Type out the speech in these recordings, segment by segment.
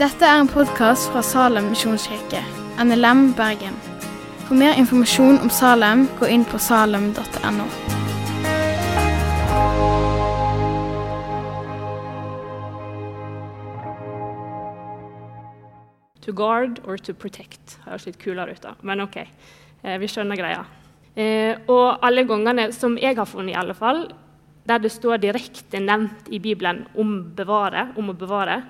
Dette er en podkast fra Salem misjonskirke, NLM Bergen. For mer informasjon om Salem, gå inn på salem.no. To guard or to protect høres litt kulere ut, da. Men OK, eh, vi skjønner greia. Eh, og alle gangene som jeg har funnet, i alle fall, der det står direkte nevnt i Bibelen om, bevare, om å bevare,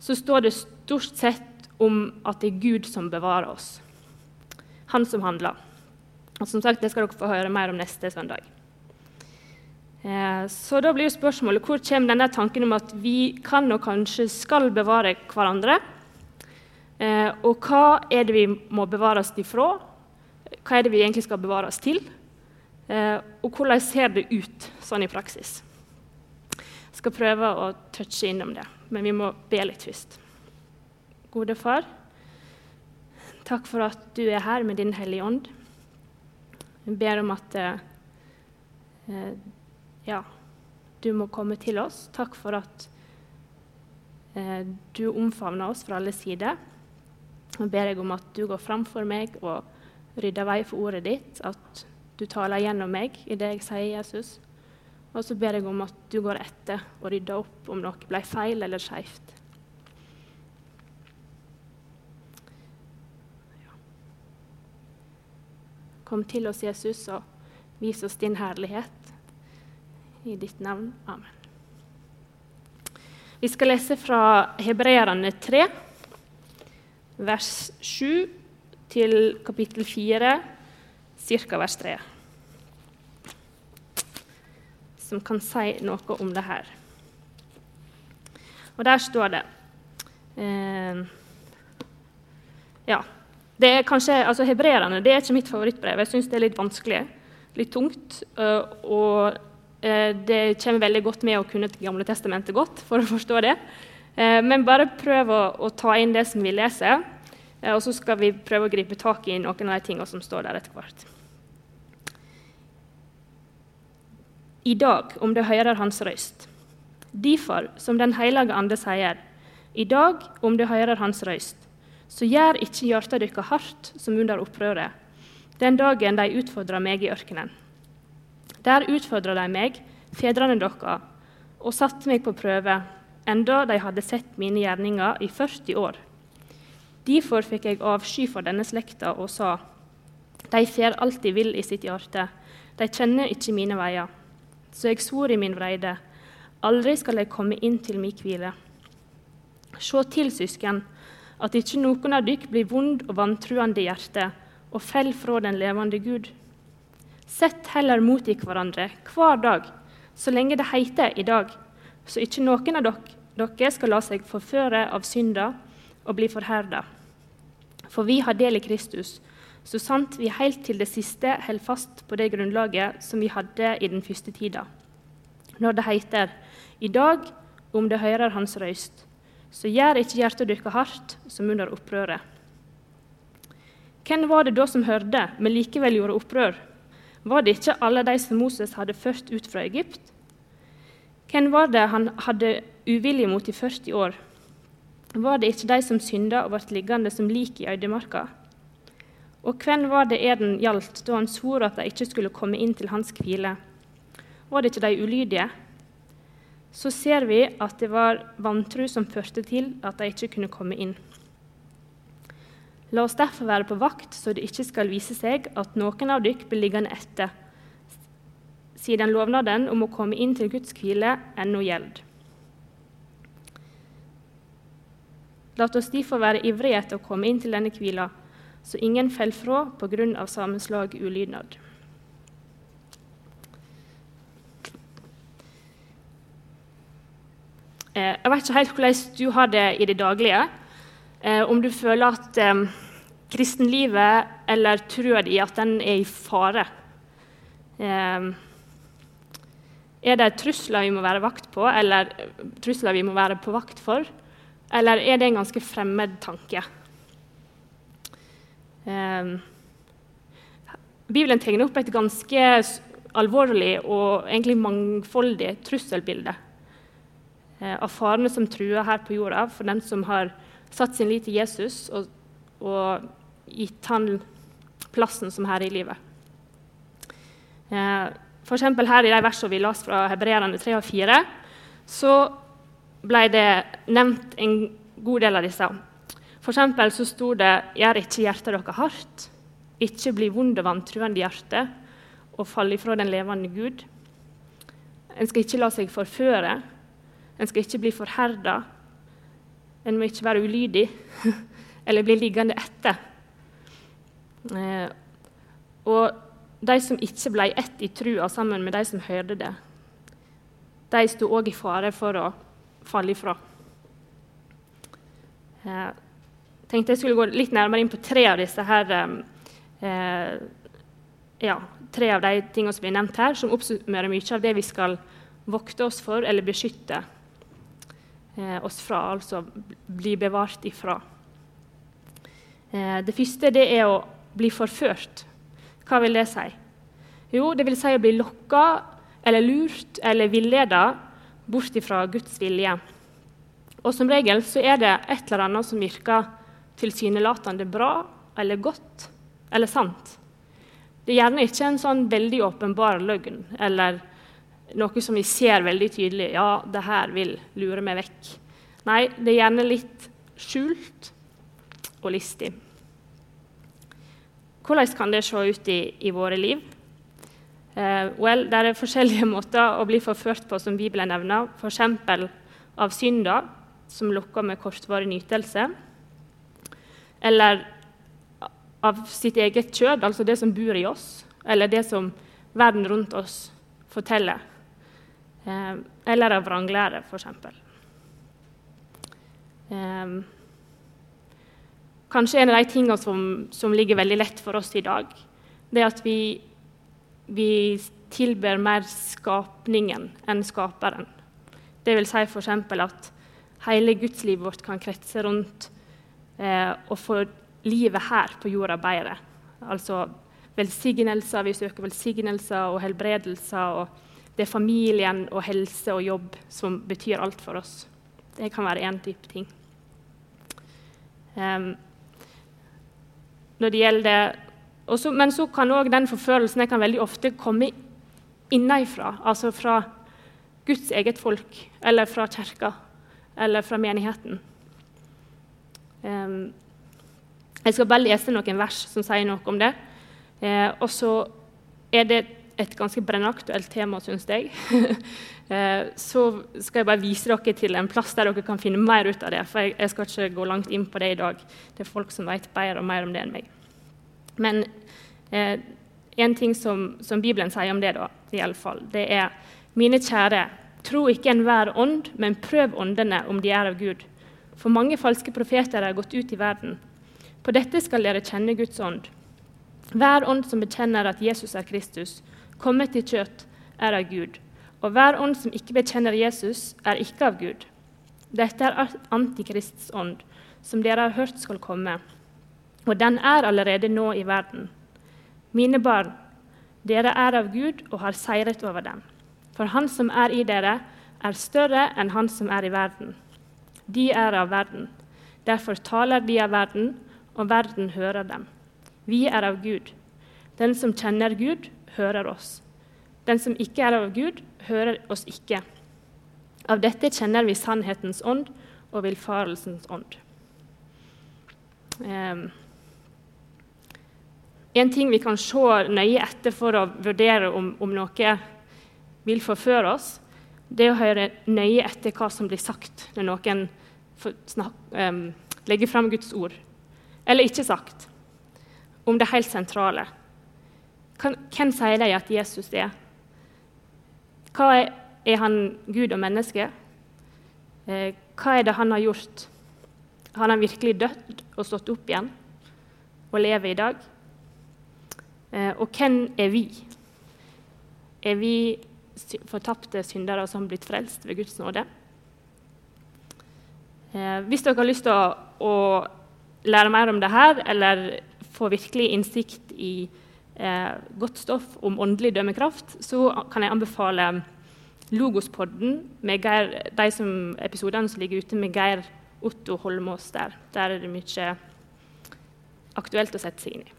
så står det stort sett om at det er Gud som bevarer oss. Han som handler. Og som sagt, Det skal dere få høre mer om neste søndag. Eh, så da blir jo spørsmålet hvor kommer denne tanken om at vi kan og kanskje skal bevare hverandre? Eh, og hva er det vi må bevare oss ifra? Hva er det vi egentlig skal bevare oss til? Eh, og hvordan ser det ut sånn i praksis? Jeg skal prøve å touche innom det, men vi må be litt først. Gode Far, takk for at du er her med Din Hellige Ånd. Jeg ber om at eh, ja, du må komme til oss. Takk for at eh, du omfavner oss fra alle sider. Jeg ber deg om at du går framfor meg og rydder vei for ordet ditt, at du taler gjennom meg i det jeg sier, Jesus. Og så ber jeg om at du går etter og rydder opp om noe ble feil eller skeivt. Kom til oss, Jesus, og vis oss din herlighet. I ditt navn. Amen. Vi skal lese fra Hebreerne 3, vers 7 til kapittel 4, ca. vers 3. Som kan si noe om det her. Og der står det eh, Ja. Det er kanskje, altså Hebreerne er ikke mitt favorittbrev. Jeg syns det er litt vanskelig, litt tungt. Uh, og uh, det kommer veldig godt med å kunne gamle testamentet godt for å forstå det. Uh, men bare prøv å, ta inn det som vi leser, og så skal vi prøve å gripe tak i noen av de tingene som står der etter hvert. I dag, om du hører Hans røyst. Derfor, som Den hellige ande sier, i dag, om du hører Hans røyst så gjør ikke hjertet deres hardt som under opprøret, den dagen de utfordrer meg i ørkenen. Der utfordra de meg, fedrene deres, og satte meg på prøve, enda de hadde sett mine gjerninger i 40 år. Derfor fikk jeg avsky for denne slekta og sa:" De fer de vil i sitt hjerte, de kjenner ikke mine veier. Så jeg svor i min vreide, aldri skal jeg komme inn til min hvile. Se til, søsken, at ikke noen av dykk blir vond og vantruende i hjertet og fell fra den levende Gud. Sett heller mot i hverandre hver dag, så lenge det heter i dag, så ikke noen av dere skal la seg forføre av synda og bli forherda. For vi har del i Kristus, så sant vi helt til det siste holder fast på det grunnlaget som vi hadde i den første tida. Når det heter i dag, om det hører Hans røyst, så gjør ikke hjertet deres hardt som under opprøret. Hvem var det da som hørte, men likevel gjorde opprør? Var det ikke alle de som Moses hadde ført ut fra Egypt? Hvem var det han hadde uvilje mot i 40 år? Var det ikke de som synda og ble liggende som lik i øydemarka? Og hvem var det eden gjaldt da han svor at de ikke skulle komme inn til hans hvile? Var det ikke de ulydige? så ser vi at det var vantro som førte til at de ikke kunne komme inn. La oss derfor være på vakt, så det ikke skal vise seg at noen av dere blir liggende etter, siden lovnaden om å komme inn til Guds hvile ennå gjelder. La oss derfor være ivrige etter å komme inn til denne hvila, så ingen faller fra pga. sammenslag ulydnad. Eh, jeg vet ikke helt hvordan du har det i det daglige. Eh, om du føler at eh, kristenlivet eller trua di at den er i fare. Er det trusler vi må være vakt på, eller trusler vi må være på vakt for? Eller er det en ganske fremmed tanke? Bibelen tegner opp et ganske alvorlig og egentlig mangfoldig trusselbilde eh, av farene som truer her på jorda for den som har satt sin lit til Jesus og, og gitt han plassen som herre i livet. Eh, for her i de versene vi las fra Hebreerne 3 og 4, så ble det nevnt en god del av disse. For så sto det 'Gjør ikke hjertet dere hardt', 'ikke bli vond og vantruende hjerte', og 'fall ifra den levende Gud'. En skal ikke la seg forføre, en skal ikke bli forherda. En må ikke være ulydig eller bli liggende etter. Eh, og de som ikke ble ett i trua sammen med de som hørte det, de sto òg i fare for å falle ifra. Jeg eh, tenkte jeg skulle gå litt nærmere inn på tre av disse her, eh, ja, tre av de tingene som blir nevnt her, som oppsummerer mye av det vi skal vokte oss for eller beskytte eh, oss fra, altså bli bevart ifra. Eh, det første det er å bli forført. Hva vil det si? Jo, det vil si å bli lokka eller lurt eller villeda bort ifra Guds vilje. Og Som regel så er det et eller annet som virker tilsynelatende bra eller godt eller sant. Det er gjerne ikke en sånn veldig åpenbar løgn eller noe som vi ser veldig tydelig. Ja, det her vil lure meg vekk. Nei, det er gjerne litt skjult og listig. Hvordan kan det se ut i, i våre liv? Eh, well, det er forskjellige måter å bli forført på, som Bibelen nevner. F.eks. av synder, som lokker med kortvarig nytelse. Eller av sitt eget kjød, altså det som bor i oss, eller det som verden rundt oss forteller. Eh, eller av vranglære, f.eks. Eh, Kanskje en av de tingene som, som, ligger veldig lett for oss i dag, det er at vi, vi tilber mer skapningen enn skaperen. Det vil si f.eks. at hele gudslivet vårt kan kretse rundt eh, å få livet her på jorda bedre. Altså velsignelser, vi søker velsignelser og helbredelser. og Det er familien og helse og jobb som betyr alt for oss. Det kan være én type ting. Um, når det gjelder også, Men så kan òg den forfølelsen jeg kan veldig ofte komme innenfra, altså fra Guds eget folk, eller fra kirka, eller fra menigheten. Um, jeg skal bare lese noen vers som sier noe om det. Eh, og så er det et ganske brennaktuelt tema, syns jeg. eh, så skal jeg bare vise dere til en plass der dere kan finne mer ut av det. For jeg skal ikke gå langt inn på det i dag. Det er folk som vet bedre og mer om det enn meg. Men eh, en ting som, som, Bibelen sier om det, da, i alle fall, det er Mine kjære, tro ikke enhver ånd, men prøv åndene om de er av Gud. For mange falske profeter er gått ut i verden. På dette skal dere kjenne Guds ånd. Hver ånd som bekjenner at Jesus er Kristus, kommet i kjøtt, er av Gud. Og hver ånd som ikke bekjenner Jesus, er ikke av Gud. Dette er Antikrists ånd, som dere har hørt skal komme og den er allerede nå i verden. Mine barn, dere er av Gud og har seiret over dem. For Han som er i dere, er større enn Han som er i verden. De er av verden. Derfor taler de av verden, og verden hører dem. Vi er av Gud. Den som kjenner Gud, hører oss. Den som ikke er av Gud, hører oss ikke. Av dette kjenner vi sannhetens ånd og villfarelsens ånd. Um, en ting vi kan se nøye etter for å vurdere om, om noe vil forføre oss, det er å høre nøye etter hva som blir sagt når noen um, legger fram Guds ord. Eller ikke sagt. Om det helt sentrale. Hvem sier de at Jesus er? Hva er, er han Gud og menneske? Eh, hva er det han har gjort? Har han virkelig dødd og stått opp igjen og lever i dag? Eh, og hvem er vi? Er vi fortapte syndere som har blitt frelst ved Guds nåde? Eh, hvis dere har lyst til å, å lære mer om dette, eller få virkelig innsikt i eh, godt stoff om åndelig dømmekraft, så kan jeg anbefale Logospodden, med Geir, de som, episodene som ligger ute med Geir Otto Holmås der. Der er det mye aktuelt å sette seg inn i.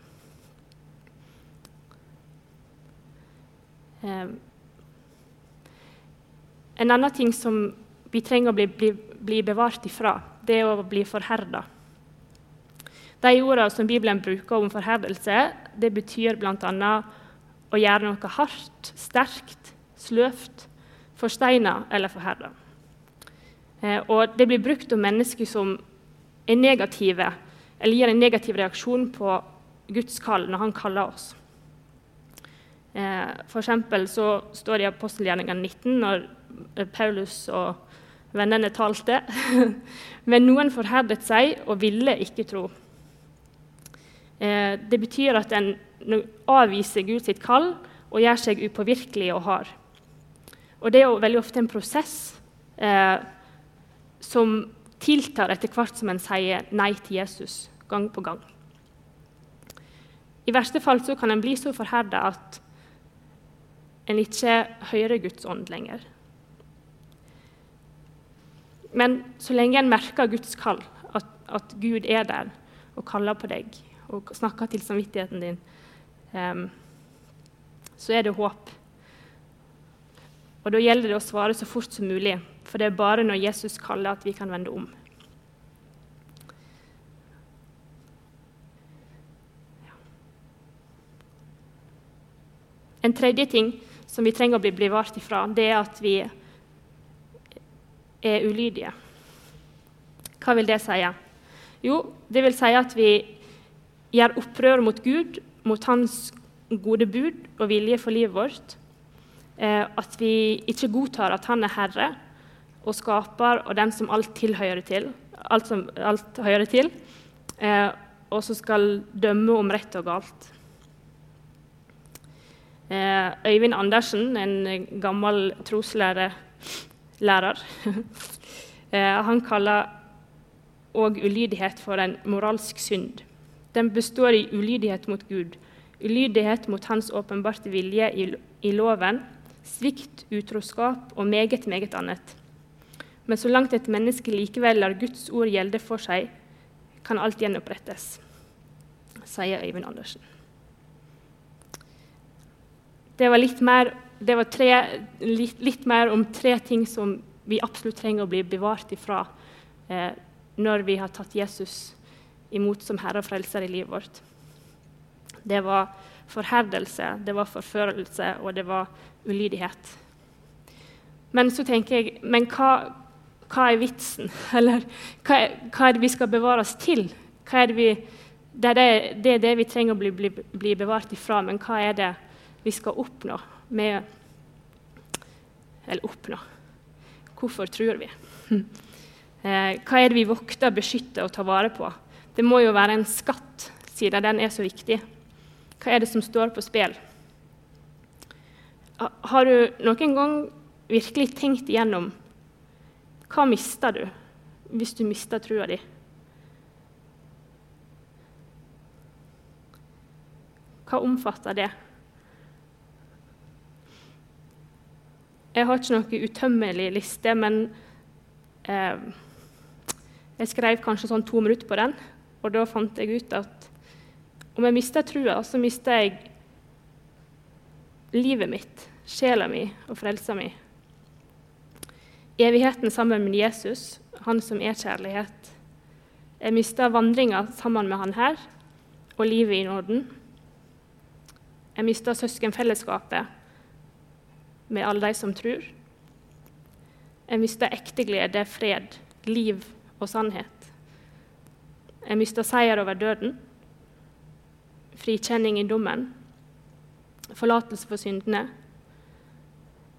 en annen ting som vi trenger å bli, bli, bli bevart ifra, det er å bli forherda. De ordene som Bibelen bruker om forherdelse, det betyr bl.a. å gjøre noe hardt, sterkt, sløvt, forsteina eller forherda. Eh, og det blir brukt om mennesker som er negative, eller gir en negativ reaksjon på Guds kall når han kaller oss. Eh, for så står det i apostelgjerningene 19, når Paulus og vennene talte. Men noen forherdet seg og ville ikke tro. Eh, det betyr at en avviser Guds kall og gjør seg upåvirkelig og hard. Og det er jo veldig ofte en prosess eh, som tiltar etter hvert som en sier nei til Jesus gang på gang. I verste fall kan en bli så forherda at en ikke hører Guds ånd lenger. Men så lenge en merker Guds kall, at, at, Gud er der og kaller på deg og snakker til samvittigheten din, um, så er det håp. Og Da gjelder det å svare så fort som mulig, for det er bare når Jesus kaller, at vi kan vende om. En tredje ting som vi trenger å bli bevart ifra, det er at vi er ulydige. Hva vil det si? Jo, det vil si at vi gjør opprør mot Gud, mot Hans gode bud og vilje for livet vårt. Eh, at vi ikke godtar at Han er Herre og skaper og den som alt tilhører til. Alt som alt hører til. Eh, og som skal dømme om rett og galt. Eh, Øyvind Andersen, en gammel troslærer. Eh, han kaller òg ulydighet for en moralsk synd. Den består i ulydighet mot Gud, ulydighet mot Hans åpenbarte vilje i, i loven, svikt, utroskap og meget, meget annet. Men så langt et menneske likevel lar Guds ord gjelde for seg, kan alt gjenopprettes, sier Øyvind Andersen. Det var litt mer var tre, litt, litt, mer om tre ting som vi absolutt trenger å bli bevart ifra eh, når vi har tatt Jesus imot som Herre og Frelser i livet vårt. Det var forherdelse, det var forførelse, og det var ulydighet. Men så tenker jeg Men hva, hva er vitsen? Eller hva, hva, er det vi skal bevare oss til? Er det, vi, det, er det, det, er det vi trenger å bli, bli, bli bevart ifra, men hva er det vi skal oppnå? med Eller oppnå. Hvorfor tror vi? Eh, hva er det vi vokter, beskytter og tar vare på? Det må jo være en skatt, siden den er så viktig. Hva er det som står på spill? Har du noen gang virkelig tenkt igjennom hva mister du hvis du mister trua di? Hva omfatter det? Jeg har ikke noen utømmelig liste, men eh, jeg skrev kanskje sånn to minutter på den. Og da fant jeg ut at om jeg mista trua, så mista jeg livet mitt, sjela mi og frelsa mi. Evigheten sammen med Jesus, han som er kjærlighet. Jeg mista vandringa sammen med han her og livet i nåden. Jeg mista søskenfellesskapet med alle de som tror. Jeg mista ekte glede, fred, liv og sannhet. Jeg mista seier over døden, frikjenning i dommen, forlatelse for syndene.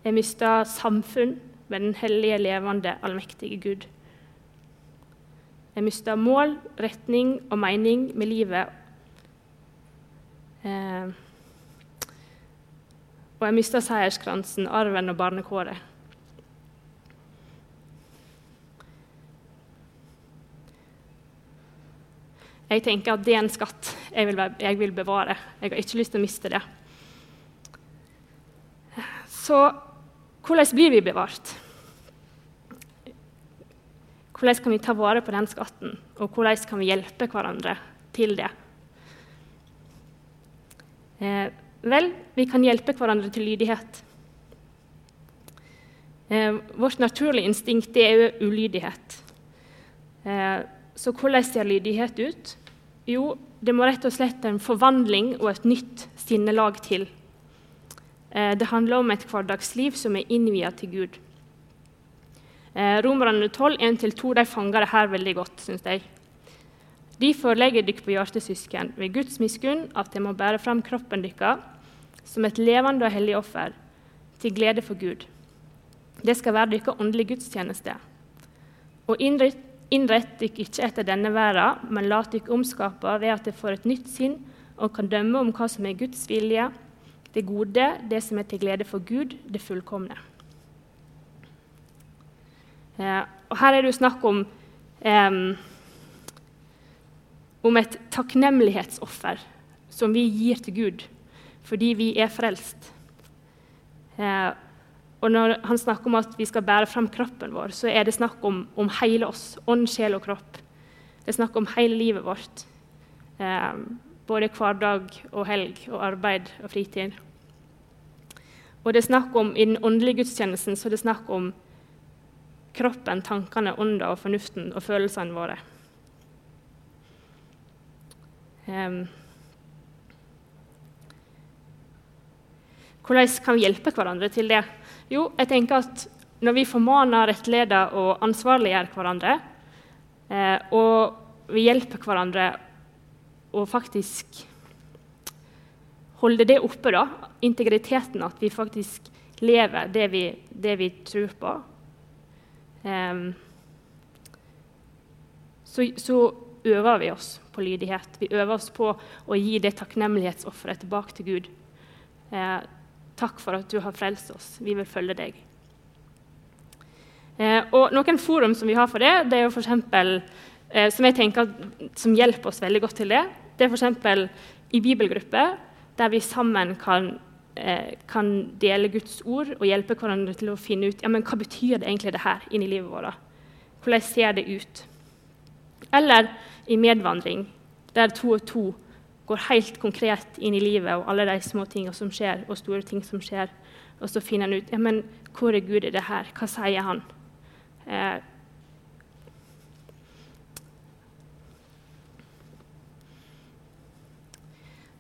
Jeg mista samfunn med den hellige, levende, allmektige Gud. Jeg mista mål, retning og mening med livet. Eh, og jeg mista seierskransen, arven og barnekåret. Jeg tenker at det er en skatt jeg vil, jeg vil bevare. Jeg har ikke lyst til å miste det. Så hvordan blir vi bevart? Hvordan kan vi ta vare på den skatten, og hvordan kan vi hjelpe hverandre til det? Eh, vel, vi kan hjelpe hverandre til lydighet. Eh, vårt naturlige instinkt er jo ulydighet. Eh, så hvordan ser lydighet ut? Jo, det må rett og slett en forvandling og et nytt sinnelag til. Eh, det handler om et hverdagsliv som er innvia til Gud. Eh, Romerne 12, 1-2 de fanger det her veldig godt, syns jeg. Derfor legger dere på hjertet, søsken, ved Guds miskunn, at dere må bære fram kroppen deres som et levende og hellig offer, til glede for Gud. Det skal være deres åndelige gudstjeneste. Og innrett, dere ikke etter denne verden, men la dere omskape ved at dere får et nytt sinn og kan dømme om hva som er Guds vilje, det gode, det som er til glede for Gud, det fullkomne. Eh, og her er det jo snakk om eh, om et takknemlighetsoffer som vi gir til Gud fordi vi er frelst. Eh, og når han snakker om at vi skal bære fram kroppen vår, så er det snakk om, om hele oss. Ånd, sjel og kropp. Det er snakk om hele livet vårt. Eh, både hverdag og helg og arbeid og fritid. Og det er snakk om, I den åndelige gudstjenesten så er det snakk om kroppen, tankene, ånda og fornuften og følelsene våre. Um, hvordan kan vi hjelpe hverandre til det? Jo, jeg tenker at når vi formaner, rettleder og ansvarliggjør hverandre, eh, og vi hjelper hverandre å faktisk holde det oppe, da, integriteten, at vi faktisk lever det vi, det vi tror på, eh, så, så øver vi oss på lydighet. Vi øver oss på å gi det takknemlighetsofferet tilbake til Gud. Eh, takk for at du har frelst oss. Vi vil følge deg. Eh, og Noen forum som vi har for det, det er jo for eksempel, eh, som jeg tenker som hjelper oss veldig godt til det, det er f.eks. i bibelgrupper, der vi sammen kan, eh, kan, dele Guds ord og hjelpe hverandre til å finne ut ja, men hva betyr det egentlig det her inni livet vårt. Hvordan ser det ut? Eller i medvandring, der to og to går helt konkret inn i livet og alle de små tingene som skjer, og store ting som skjer. Og så finner en ut ja, men hvor er Gud i det her. Hva sier han? Eh,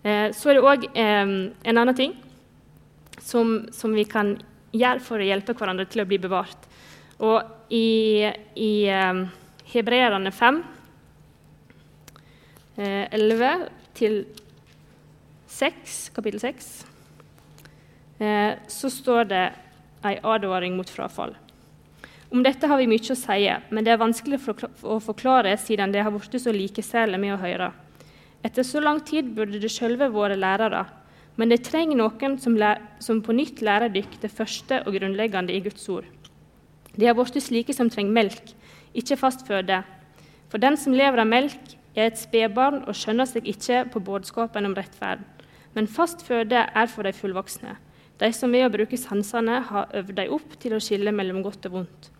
eh så er det òg eh, en annen ting som, som, vi kan gjøre for å hjelpe hverandre til å bli bevart. Og i, i eh, Hebreerne 5 11 eh, til 6, kapittel 6, eh, så står det ei advaring mot frafall. Om dette har vi mye å si, men det er vanskelig å forklare siden det har blitt så likesæle med å høre. Etter så lang tid burde det sjølve vært lærere, men det trenger noen som, som på nytt lærer dykk det første og grunnleggende i Guds ord. De har blitt slike som trenger melk, ikke fast føde. For den som lever av melk, er et spedbarn og skjønner seg ikke på budskapen om rettferd. Men fast føde er for de fullvoksne, de som ved å bruke sansene har øvd dem opp til å skille mellom godt og vondt.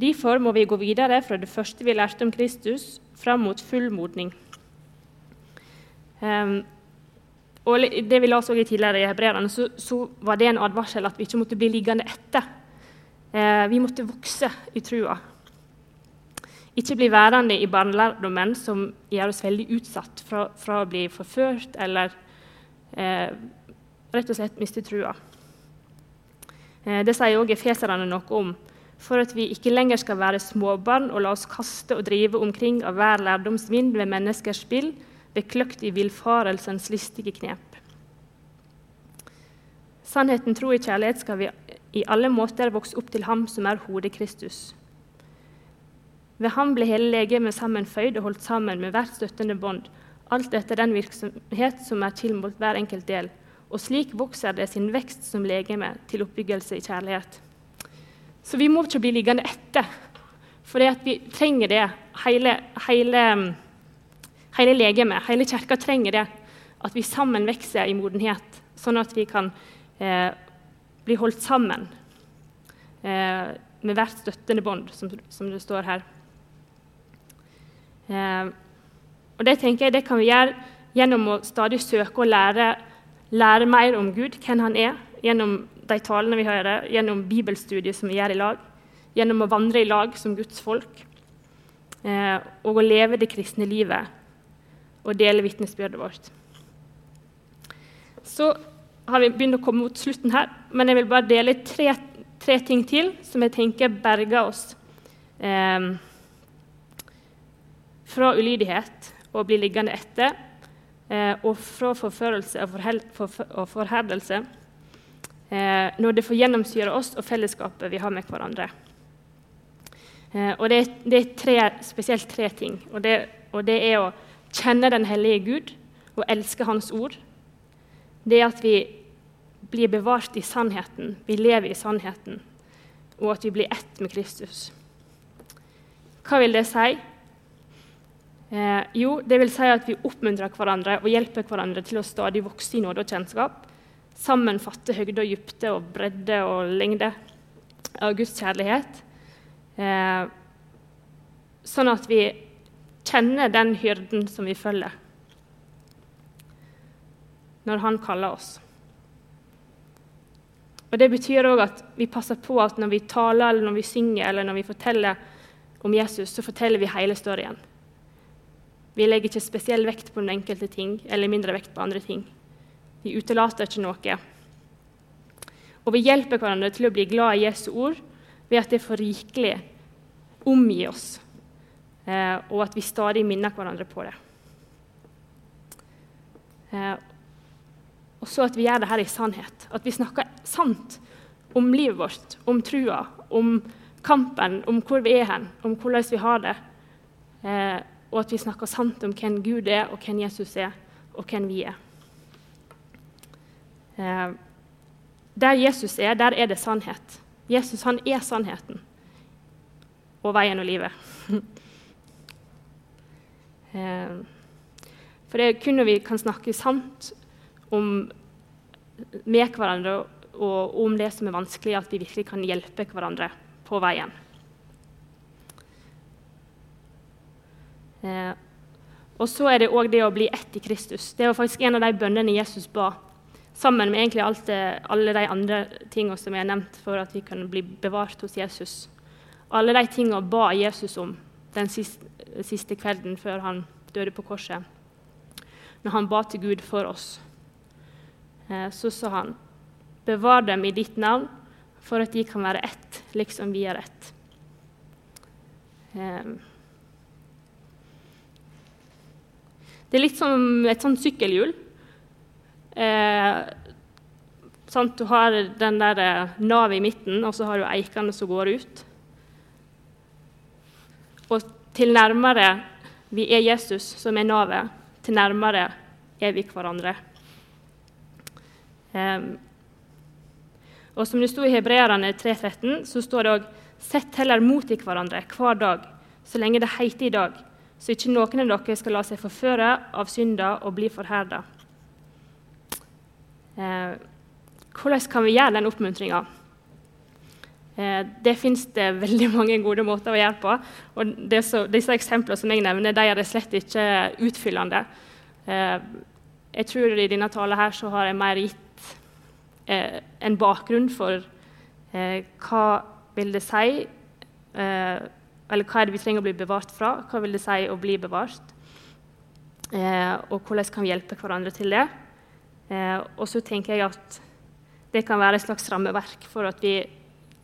Derfor må vi gå videre fra det første vi lærte om Kristus, fram mot full modning. Um, og det vi oss i tidligere i hebreerne, så, så, var det en advarsel at vi ikke måtte bli liggende etter. Uh, vi måtte vokse i trua. Ikke bli værende i barnelærdommen, som gjør oss veldig utsatt fra, fra å bli forført eller eh, rett og slett miste trua. Eh, det sier også efeserne noe om. For at vi ikke lenger skal være småbarn og la oss kaste og drive omkring av hver lærdomsvind ved menneskers spill, bekløkt i villfarelsens listige knep. Sannheten, tro og kjærlighet skal vi i alle måter vokse opp til Ham som er hodet Kristus. Ved ham ble hele legemet sammenføyd og holdt sammen med hvert støttende bånd, alt etter den virksomhet som er tilmålt hver enkelt del. Og slik vokser det sin vekst som legeme til oppbyggelse i kjærlighet. Så vi må ikke bli liggende etter, for vi trenger det. Hele, hele, hele legemet, hele kirka trenger det. At vi sammen vokser i modenhet, sånn at vi kan eh, bli holdt sammen eh, med hvert støttende bånd, som, som, det står her. Eh, og Det tenker jeg det kan vi gjøre gjennom å stadig søke å lære, lære mer om Gud, hvem han er, gjennom de talene vi hører, gjennom bibelstudiet som vi gjør i lag, gjennom å vandre i lag som Guds folk, eh, og å leve det kristne livet og dele vitnesbyrdet vårt. Så har vi begynt å komme mot slutten her, men jeg vil bare dele tre, tre ting til som jeg tenker berger oss eh, fra ulydighet og bli liggende etter, eh, og fra forførelse og, for, og forherdelse eh, når det får gjennomsyre oss og fellesskapet vi har med hverandre. Eh, og det er tre, spesielt tre ting. Og det, og det er å kjenne den hellige Gud og elske Hans ord. Det er at vi blir bevart i sannheten, vi lever i sannheten, og at vi blir ett med Kristus. Hva vil det si? Eh, jo, det vil si at vi oppmuntrer hverandre og hjelper hverandre til å stadig vokse i nåde og kjennskap. Sammen fatte høgde og dybde og bredde og lengde av Guds kjærlighet. Eh, sånn at vi kjenner den hyrden som vi følger, når han kaller oss. Og Det betyr òg at vi passer på at når vi taler, eller når vi synger eller når vi forteller om Jesus, så forteller vi hele storyen. Vi legger ikke spesiell vekt på den enkelte ting eller mindre vekt på andre ting. Vi utelater ikke noe. Og vi hjelper hverandre til å bli glad i Jesu ord ved at det får rikelig omgi oss, eh, og at vi stadig minner hverandre på det. Eh, og så at vi gjør det her i sannhet. At vi snakker sant om livet vårt, om trua, om kampen, om hvor vi er hen, om hvordan vi har det. Og at vi snakker sant om hvem Gud er, og hvem Jesus er, og hvem vi er. Eh, der Jesus er, der er det sannhet. Jesus han er sannheten og veien og livet. eh, for det er kun når vi kan snakke sant om, med hverandre og om det som er vanskelig, at vi virkelig kan hjelpe hverandre på veien. Eh, og så er det òg det å bli ett i Kristus. Det var faktisk en av de bønnene Jesus ba, sammen med egentlig alt det, alle de andre tingene som jeg har nevnt for at vi kan bli bevart hos Jesus. Alle de tingene ba Jesus om den siste, siste kvelden før han døde på korset, når han ba til Gud for oss. Eh, så sa han, 'Bevar dem i ditt navn, for at de kan være ett, liksom vi er ett'. Eh, det er litt som et sånt sykkelhjul. Eh, sant? Du har den der eh, navet i midten, og så har du eikene som går ut. Og til nærmere vi er Jesus, som er navet, til nærmere er vi hverandre. Eh, og som det sto i Hebreerne 3,13, så står det òg Sett heller mot i hverandre hver dag, så lenge det heter i dag, så ikke noen av dere skal la seg forføre av synder og bli forherda. Eh, hvordan kan vi gjøre den oppmuntringa? Eh, det fins det veldig mange gode måter å gjøre på. og så, Disse eksemplene som jeg nevner, de er det slett ikke utfyllende. Eh, jeg tror I denne talen her så har jeg mer gitt eh, en bakgrunn for eh, hva vil det si eh, Eller hva er det vi trenger å bli bevart fra? Hva vil det si å bli bevart? Eh, og hvordan kan vi hjelpe hverandre til det? Eh, og så tenker jeg at det kan være et slags rammeverk for at vi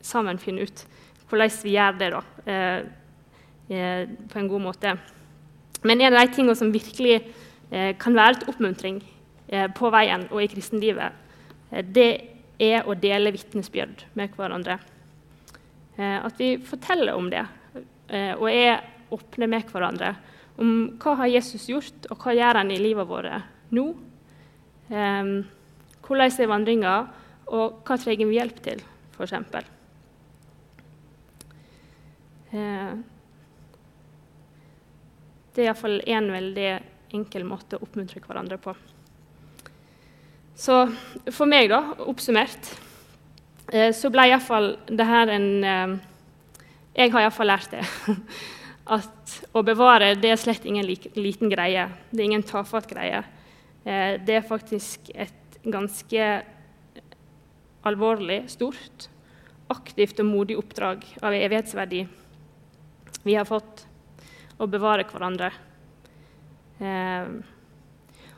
sammen finner ut hvordan vi gjør det da, eh, på en god måte. Men en av de tingene som virkelig kan være til oppmuntring på veien og i kristenlivet, Eh, det er å dele vitnesbyrd med hverandre. Eh, at vi forteller om det eh, og er åpne med hverandre om hva har Jesus gjort, og hva gjør han i livet vårt nå. Hvordan er vandringa, og hva trenger vi hjelp til, f.eks. Det er iallfall én veldig enkel måte å oppmuntre hverandre på. Så for meg, da, oppsummert eh, så ble iallfall det her en eh, Jeg har iallfall lært det. At å bevare det er slett ingen liten greie. Det er ingen tafatt greie. Eh, det er faktisk et ganske alvorlig, stort, aktivt og modig oppdrag av evighetsverdi vi har fått å bevare hverandre. Eh,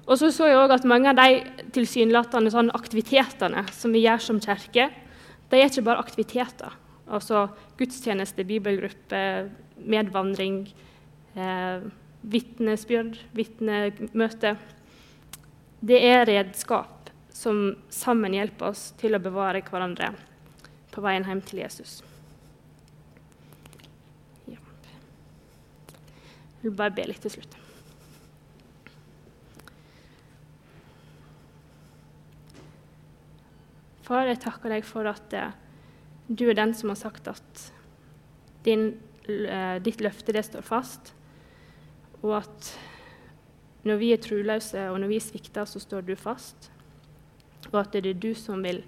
og så så jeg også at mange av de tilsynelatende sånn aktivitetene som vi gjør som kirke, de er ikke bare aktiviteter. Altså gudstjeneste, bibelgruppe, medvandring, eh, vitnesbyrd, vitnemøte. Det er redskap som sammen hjelper oss til å bevare hverandre på veien hjem til Jesus. Jeg vil bare be litt til slutt. Far, jeg takker deg for at uh, du er den som har sagt at din, uh, ditt løfte det står fast, og at når vi er troløse og når vi svikter, så står du fast, og at det er du som vil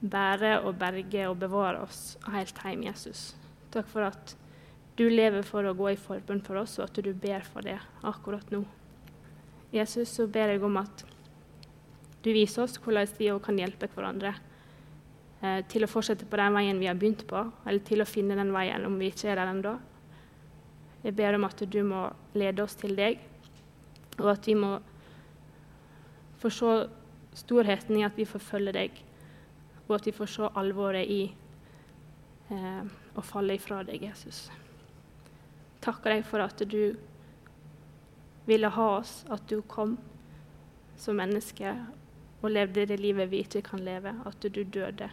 bære og berge og bevare oss helt hjem, Jesus. Takk for at du lever for å gå i forbund for oss, og at du ber for det akkurat nå. Jesus, så ber jeg om at du viser oss hvordan vi kan hjelpe hverandre eh, til å fortsette på den veien vi har begynt på, eller til å finne den veien om vi ikke er der ennå. Jeg ber om at du må lede oss til deg, og at vi må få se storheten i at vi får følge deg, og at vi får se alvoret i eh, å falle ifra deg, Jesus. Takker deg for at du ville ha oss, at du kom som menneske og levde det livet vi ikke kan leve, at du døde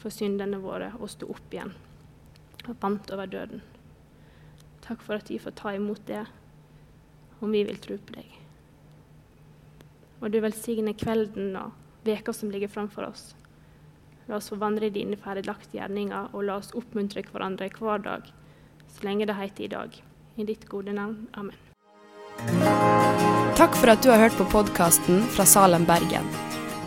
for syndene våre og stå opp igjen og vant over døden. Takk for at vi får ta imot det om vi vil tro på deg. Og du velsigne kvelden og veka som ligger framfor oss. La oss få vandre i dine ferdiglagte gjerninger, og la oss oppmuntre hverandre hver dag, så lenge det heter i dag. I ditt gode navn. Amen. Takk for at du har hørt på podkasten fra Salem, Bergen.